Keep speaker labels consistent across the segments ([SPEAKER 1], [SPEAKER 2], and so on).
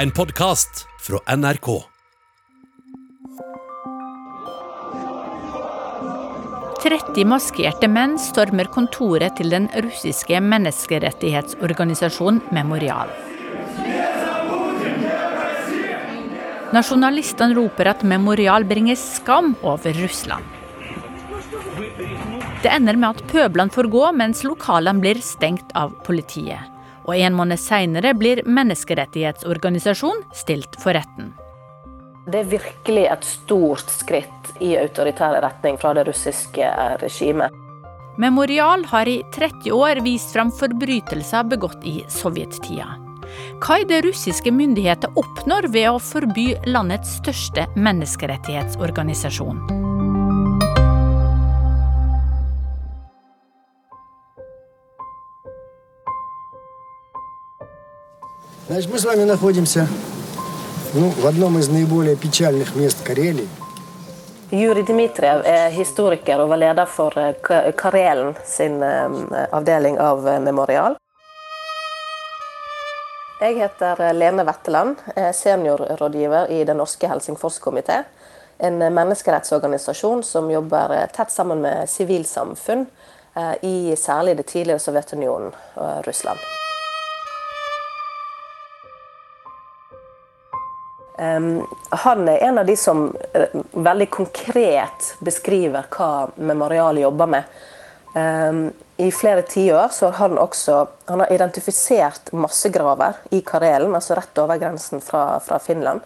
[SPEAKER 1] En podkast fra NRK.
[SPEAKER 2] Tretti maskerte menn stormer kontoret til den russiske menneskerettighetsorganisasjonen Memorial. Nasjonalistene roper at Memorial bringer skam over Russland. Det ender med at pøblene får gå, mens lokalene blir stengt av politiet. Og en måned seinere blir menneskerettighetsorganisasjonen stilt for retten.
[SPEAKER 3] Det er virkelig et stort skritt i autoritær retning fra det russiske regimet.
[SPEAKER 2] Memorial har i 30 år vist fram forbrytelser begått i sovjettida. Hva er det russiske myndigheter oppnår ved å forby landets største menneskerettighetsorganisasjon?
[SPEAKER 4] Значит, мы с вами находимся ну, в одном из наиболее печальных мест Карелии.
[SPEAKER 3] Juri Dmitriev er historiker og var leder for eh, Ka- Karelen sin eh, avdeling av eh, Memorial. Jeg heter eh, Lene Wetteland, er seniorrådgiver i Den norske Helsingforskomité. En eh, menneskerettsorganisasjon som jobber eh, tett sammen med sivilsamfunn eh, i særlig det tidligere Sovjetunionen og Russland. Han er en av de som eh, veldig konkret beskriver hva Memorial jobber med. I flere tiår så har han også han har identifisert massegraver i Karelen, altså rett over grensen fra, fra Finland,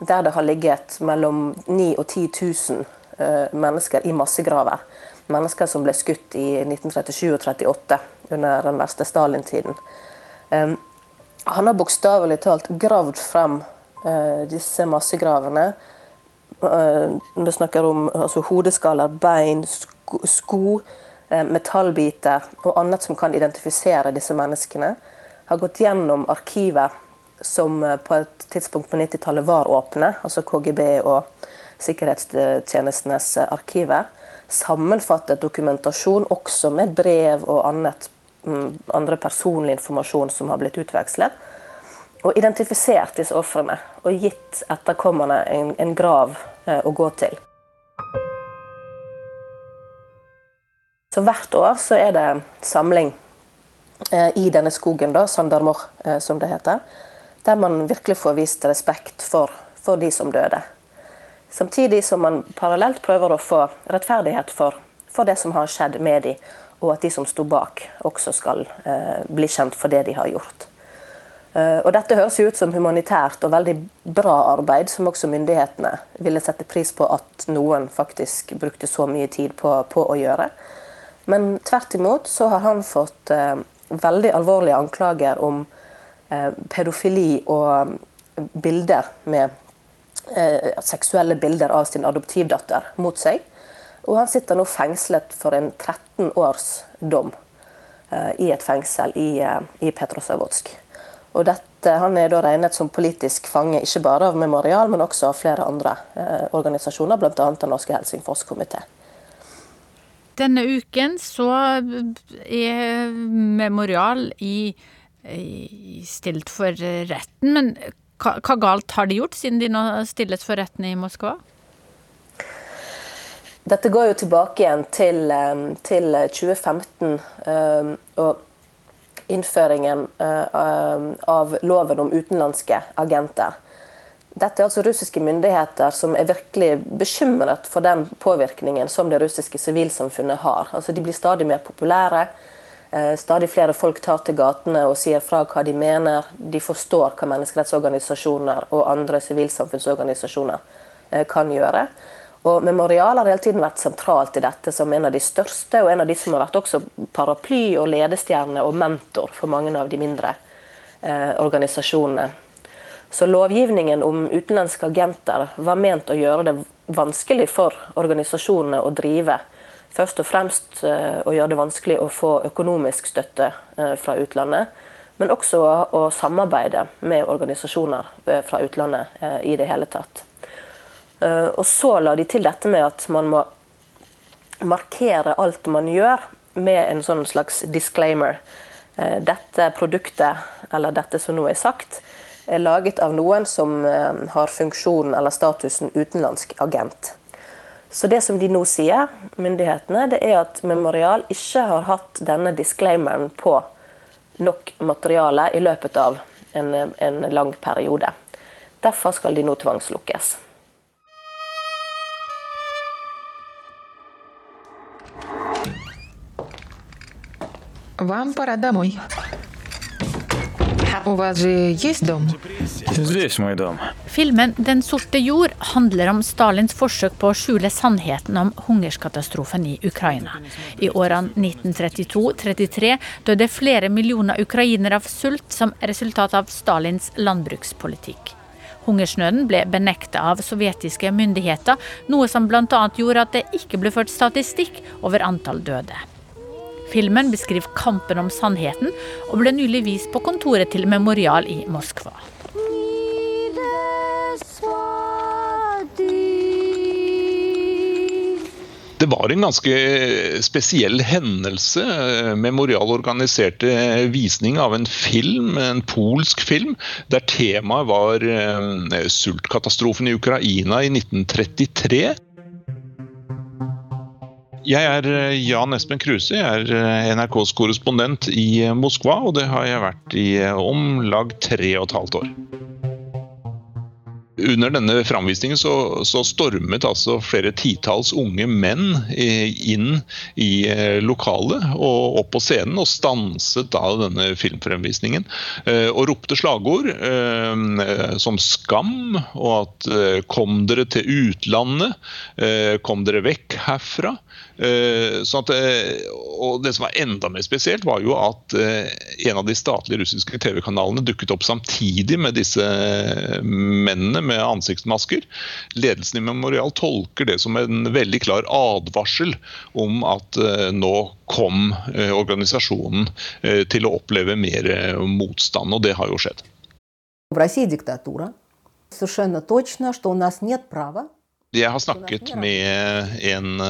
[SPEAKER 3] der det har ligget mellom 9000 og 10 000 eh, mennesker i massegraver. Mennesker som ble skutt i 1937 og 1938, under den verste Stalin-tiden. Han har bokstavelig talt gravd frem disse massegravene. Vi snakker om altså, hodeskaller, bein, sko, eh, metallbiter og annet som kan identifisere disse menneskene. Har gått gjennom arkiver som eh, på et tidspunkt på 90-tallet var åpne, altså KGB og sikkerhetstjenestenes eh, arkiver. Sammenfattet dokumentasjon også med brev og annet, mm, andre personlig informasjon som har blitt utvekslet og identifisert disse ofrene og gitt etterkommerne en, en grav eh, å gå til. Så Hvert år så er det samling eh, i denne skogen, da, Sandarmor, eh, som det heter, der man virkelig får vist respekt for, for de som døde. Samtidig som man parallelt prøver å få rettferdighet for, for det som har skjedd med dem, og at de som sto bak, også skal eh, bli kjent for det de har gjort. Uh, og Dette høres jo ut som humanitært og veldig bra arbeid, som også myndighetene ville sette pris på at noen faktisk brukte så mye tid på, på å gjøre. Men tvert imot så har han fått eh, veldig alvorlige anklager om eh, pedofili og bilder med seksuelle bilder av sin adoptivdatter mot seg. Og han sitter nå fengslet for en 13 års dom i et fengsel i, i Petrosavodsk. Og dette, Han er da regnet som politisk fange, ikke bare av Memorial, men også av flere andre eh, organisasjoner, bl.a. Den norske Helsingforskomité.
[SPEAKER 2] Denne uken så er Memorial i, i stilt for retten, men hva, hva galt har de gjort, siden de nå stilles for retten i Moskva?
[SPEAKER 3] Dette går jo tilbake igjen til, eh, til 2015. eh, og innføringen uh, av loven om utenlandske agenter. Dette er altså russiske myndigheter som er virkelig bekymret for den påvirkningen som det russiske sivilsamfunnet har. Altså, de blir stadig mer populære. Uh, stadig flere folk tar til gatene og sier fra hva de mener. De forstår hva menneskerettsorganisasjoner og andre sivilsamfunnsorganisasjoner uh, kan gjøre. Og Memorial har hele tiden vært sentralt i dette som en av de største, og en av de som har vært også paraply og ledestjerne og mentor for mange av de mindre eh, organisasjonene. Så lovgivningen om utenlandske agenter var ment å gjøre det vanskelig for organisasjonene å drive. Først og fremst eh, å gjøre det vanskelig å få økonomisk støtte eh, fra utlandet. Men også å, å samarbeide med organisasjoner eh, fra utlandet eh, i det hele tatt. Uh, og så la de til dette med at man må markere alt man gjør med en sånn slags disclaimer. Uh, dette produktet, eller dette som nå er sagt, er laget av noen som har funksjonen eller statusen utenlandsk agent. Så det som de nå sier, myndighetene, det er at Memorial ikke har hatt denne disclaimeren på nok materiale i løpet av en, en lang periode. Derfor skal de nå tvangslukkes.
[SPEAKER 5] Вам пора домой. У вас же есть дом?
[SPEAKER 6] Здесь мой дом.
[SPEAKER 2] Filmen 'Den sorte jord' handler om Stalins forsøk på å skjule sannheten om hungerskatastrofen i Ukraina. I årene 1932-33 døde flere millioner ukrainere av sult som resultat av Stalins landbrukspolitikk. Hungersnøden ble benekta av sovjetiske myndigheter, noe som bl.a. gjorde at det ikke ble ført statistikk over antall døde. Filmen beskriver kampen om sannheten, og ble nylig vist på kontoret til Memorial i Moskva.
[SPEAKER 7] Det var en ganske spesiell hendelse. Memorial organiserte visning av en film, en polsk film, der temaet var eh, sultkatastrofen i Ukraina i 1933. Jeg er eh, Jan Espen Kruse, jeg er eh, NRKs korrespondent i Moskva, og det har jeg vært i om lag tre og et halvt år. Under denne framvisningen så, så, stormet altså flere titalls unge menn inn i eh, lokalet og opp på scenen og stanset da denne filmfremvisningen. Og ropte slagord som 'skam' og at 'kom dere til utlandet', 'kom dere vekk herfra'. Sånn at, og Det som var enda mer spesielt, var jo at en av de statlige russiske TV-kanalene dukket opp samtidig med disse mennene med ansiktsmasker. Ledelsen i Memorial tolker det som en veldig klar advarsel om at nå kom organisasjonen til å oppleve mer motstand, og det har jo skjedd.
[SPEAKER 8] В России диктатура. Совершенно точно, что у нас нет права
[SPEAKER 7] jeg har snakket med en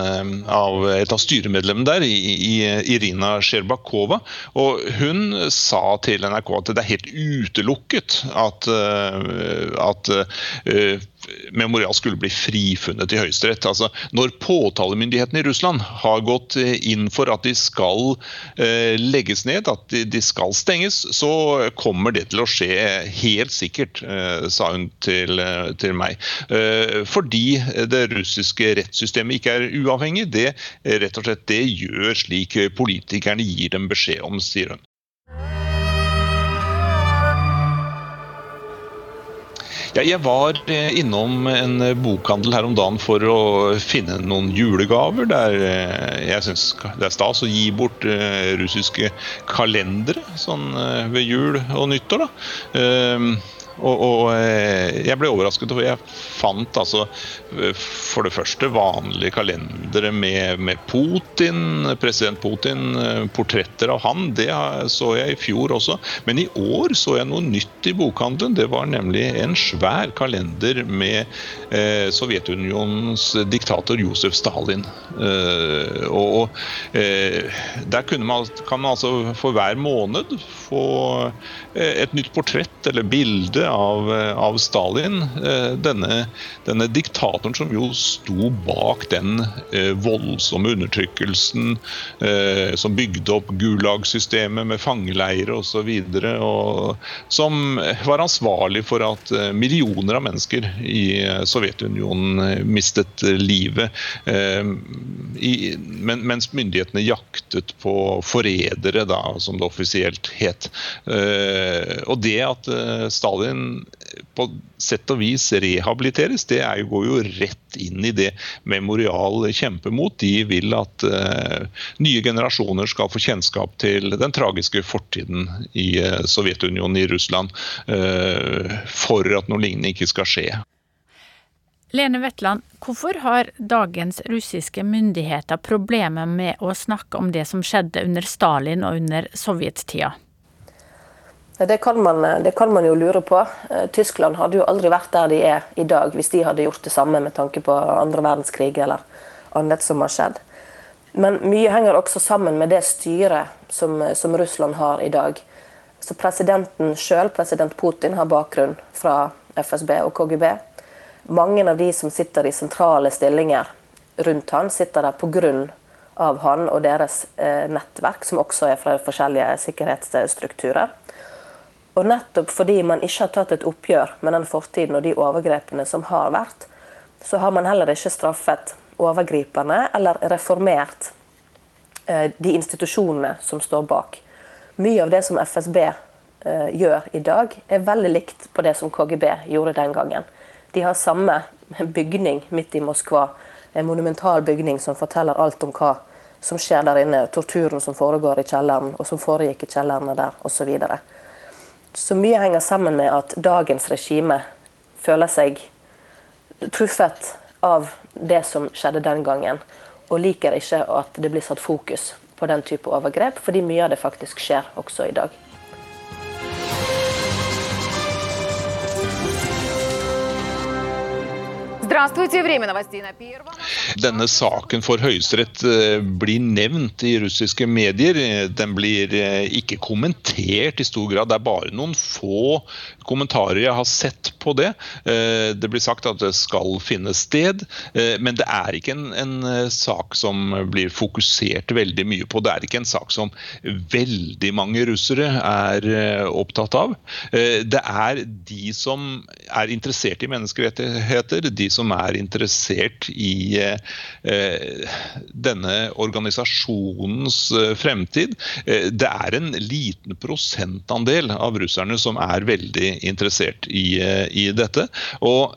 [SPEAKER 7] av, et av styremedlemmene der, Irina Sjerbakova. Og hun sa til NRK at det er helt utelukket at, at Memorial skulle bli frifunnet i Høyesterett. Altså, når påtalemyndigheten i Russland har gått inn for at de skal eh, legges ned, at de, skal stenges, så kommer det til å skje helt sikkert, eh, sa hun til, til meg. Eh, fordi det russiske rettssystemet ikke er uavhengig. Det, rett og slett, det gjør slik politikerne gir dem beskjed om, sier hun. Ja, jeg var eh, innom en bokhandel her om dagen for å finne noen julegaver. Der eh, jeg syns det er stas å gi bort eh, russiske kalendere sånn ved jul og nyttår. da. Og, og, jeg ble overrasket, for jeg fant altså for det første vanlige kalendere med, med, Putin, president Putin, portretter av han. Det så jeg i fjor også. Men i år så jeg noe nytt i bokhandelen. Det var nemlig en svær kalender med eh, Sovjetunionens diktator Josef Stalin. Eh, og eh, Der man, kan man altså for hver måned få et nytt portrett eller bilde av, av Stalin. Denne, denne diktatoren som jo sto bak den eh, voldsomme undertrykkelsen eh, som bygde opp Gulag-systemet med fangeleirer osv. Som var ansvarlig for at eh, millioner av mennesker i eh, Sovjetunionen eh, mistet livet. Eh, mens myndighetene jaktet på forrædere, som det offisielt het. og det at Stalin på sett og vis rehabiliteres, det er, går jo rett inn i det Memorial kjemper mot. De vil at uh, nye generasjoner skal få kjennskap til den tragiske fortiden i uh, Sovjetunionen, i Russland, uh, for at noe lignende ikke skal skje.
[SPEAKER 2] Lene Wetland, hvorfor har dagens russiske myndigheter problemer med å snakke om det som skjedde under Stalin og under sovjettida?
[SPEAKER 3] Det kan, man, det kan, man, jo lure på. Eh, Tyskland hadde jo aldri vært der de er i dag hvis de hadde gjort det samme med tanke på andre verdenskrig eller annet som har skjedd. Men mye henger også sammen med det styret som, som Russland har i dag. Så presidenten sjøl, president Putin, har bakgrunn fra FSB og KGB. Mange av de som sitter i sentrale stillinger rundt han, sitter der pga. han og deres eh, nettverk, som også er fra forskjellige sikkerhetsstrukturer. Og nettopp fordi man ikke har tatt et oppgjør med den fortiden og de overgrepene som har vært, så har man heller ikke straffet overgriperne eller reformert eh, de institusjonene som står bak. Mye av det som FSB eh, gjør i dag, er veldig likt på det som KGB gjorde den gangen. De har samme bygning midt i Moskva, en monumental bygning som forteller alt om hva som skjer der inne, torturen som foregår i kjelleren, og som foregikk i kjellerne der, osv. Så, mye henger sammen med at dagens regime føler seg truffet av det som skjedde den gangen, og liker ikke at det blir satt fokus på den type overgrep, fordi mye av det faktisk skjer også i dag
[SPEAKER 7] denne saken for Høyesterett eh, blir nevnt i russiske medier. Den blir eh, ikke kommentert i stor grad. Det er bare noen få kommentarer jeg har sett på det. Eh, det blir sagt at det skal finne sted, men det er ikke en, en sak som blir fokusert veldig mye på. Det er ikke en sak som veldig mange russere er opptatt av. Det er de som er interessert i menneskerettigheter, de som er interessert i denne organisasjonens eh, fremtid. Eh, det er en liten prosentandel av russerne som er veldig interessert i, i dette. og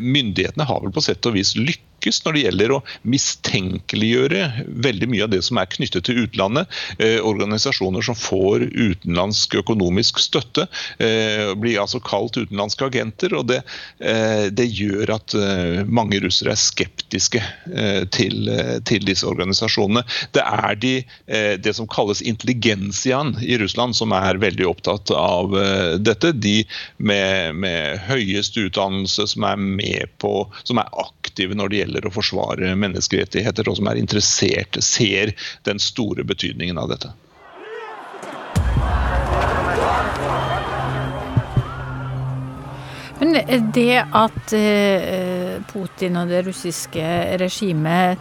[SPEAKER 7] myndighetene har vel på sett og vis lykkes lykkes når det gjelder å mistenkeliggjøre veldig mye av det som er knyttet til utlandet. Eh, organisasjoner som får utenlandsk økonomisk støtte, eh, blir altså kalt utenlandske agenter. og Det, eh, det gjør at eh, mange russere er skeptiske eh, til, til, disse organisasjonene. Det er de, det som kalles intelligensiaen i Russland som er veldig opptatt av dette. De med, med høyest utdannelse som er med på, som er aktive når det gjelder å forsvare menneskerettigheter, og som er interessert, ser den store betydningen av dette.
[SPEAKER 2] Men det at eh, Putin og det russiske regimet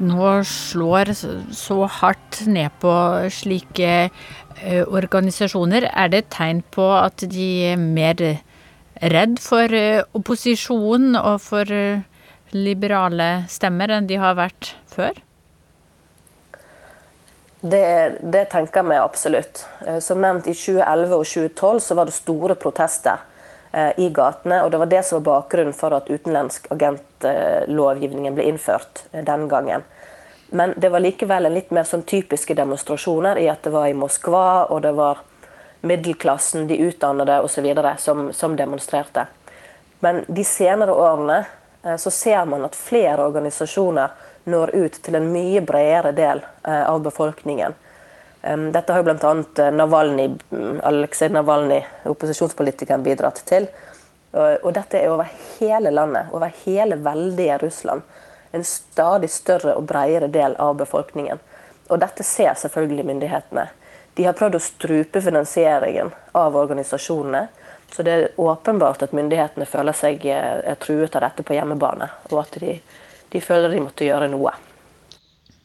[SPEAKER 2] nå slår så hardt ned på slike eh, organisasjoner, er det et tegn på at de er mer redd for eh, opposisjon og for liberale stemmer enn de har vært før?
[SPEAKER 3] Det, det tenker vi absolutt. Eh, som nevnt, i 2011 og 2012 så var det store protester eh, i gatene. og Det var det som var bakgrunnen for at utenlandsk agentlovgivningen ble innført eh, den gangen. Men det var likevel en litt mer sånn typiske demonstrasjoner i at det var i Moskva, og det var middelklassen, de utdannede osv. Som, som demonstrerte. Men de senere årene så ser man at flere organisasjoner når ut til en mye bredere del eh, av befolkningen. Dette har jo bl.a. Eh, Navalny, mm, Aleksej Navalny, opposisjonspolitikeren, bidratt til. Og dette er over hele landet, over hele veldige Russland. En stadig større og bredere del av befolkningen. Og dette ser selvfølgelig myndighetene. De har prøvd å strupe finansieringen av organisasjonene. Så det er åpenbart at myndighetene føler seg eh, truet av dette på hjemmebane, og at de, de føler de måtte gjøre noe.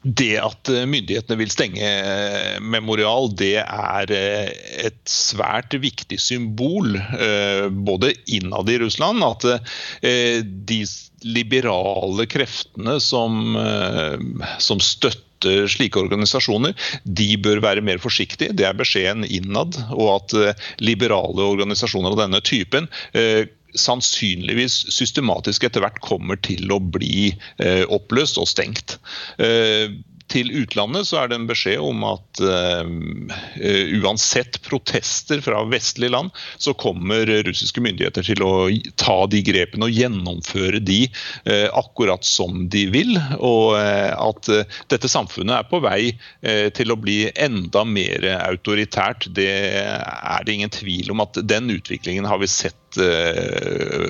[SPEAKER 7] Det at eh, myndighetene vil stenge eh, Memorial, det er et svært viktig symbol, både innad i Russland, at de liberale kreftene som, som støtter slike organisasjoner, de bør være mer forsiktige. Det er beskjeden innad. Og at eh, liberale organisasjoner av denne typen eh, sannsynligvis systematisk etter hvert kommer til å bli eh, oppløst og stengt. Eh, til utlandet så er det en beskjed om at uh, uansett protester fra vestlige land, så kommer russiske myndigheter til å ta de grepene og gjennomføre de uh, akkurat som de vil. Og uh, at dette samfunnet er på vei til å bli enda mer autoritært, det er det ingen tvil om at den utviklingen har vi sett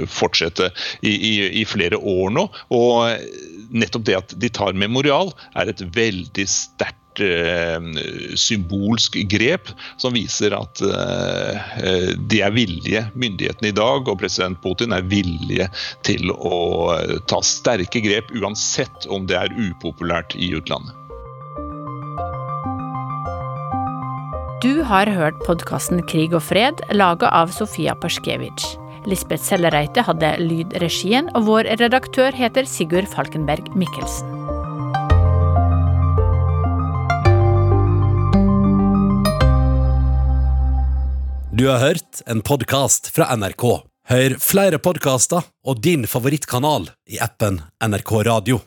[SPEAKER 7] fortsette i, i, i flere år nå. og nettopp det at de tar memorial, er et veldig sterkt eh, symbolsk grep som viser at eh, de er villige, myndighetene i dag og president Putin er villige til å eh, ta sterke grep, uansett om det er upopulært i utlandet.
[SPEAKER 2] Du har hørt podkasten Krig og fred, laga av Sofia Perskevitsj. Lisbeth Sellereite hadde lydregien, og vår redaktør heter Sigurd Falkenberg Mikkelsen.
[SPEAKER 1] Du har hørt en podkast fra NRK. Hør flere podkaster og din favorittkanal i appen NRK Radio.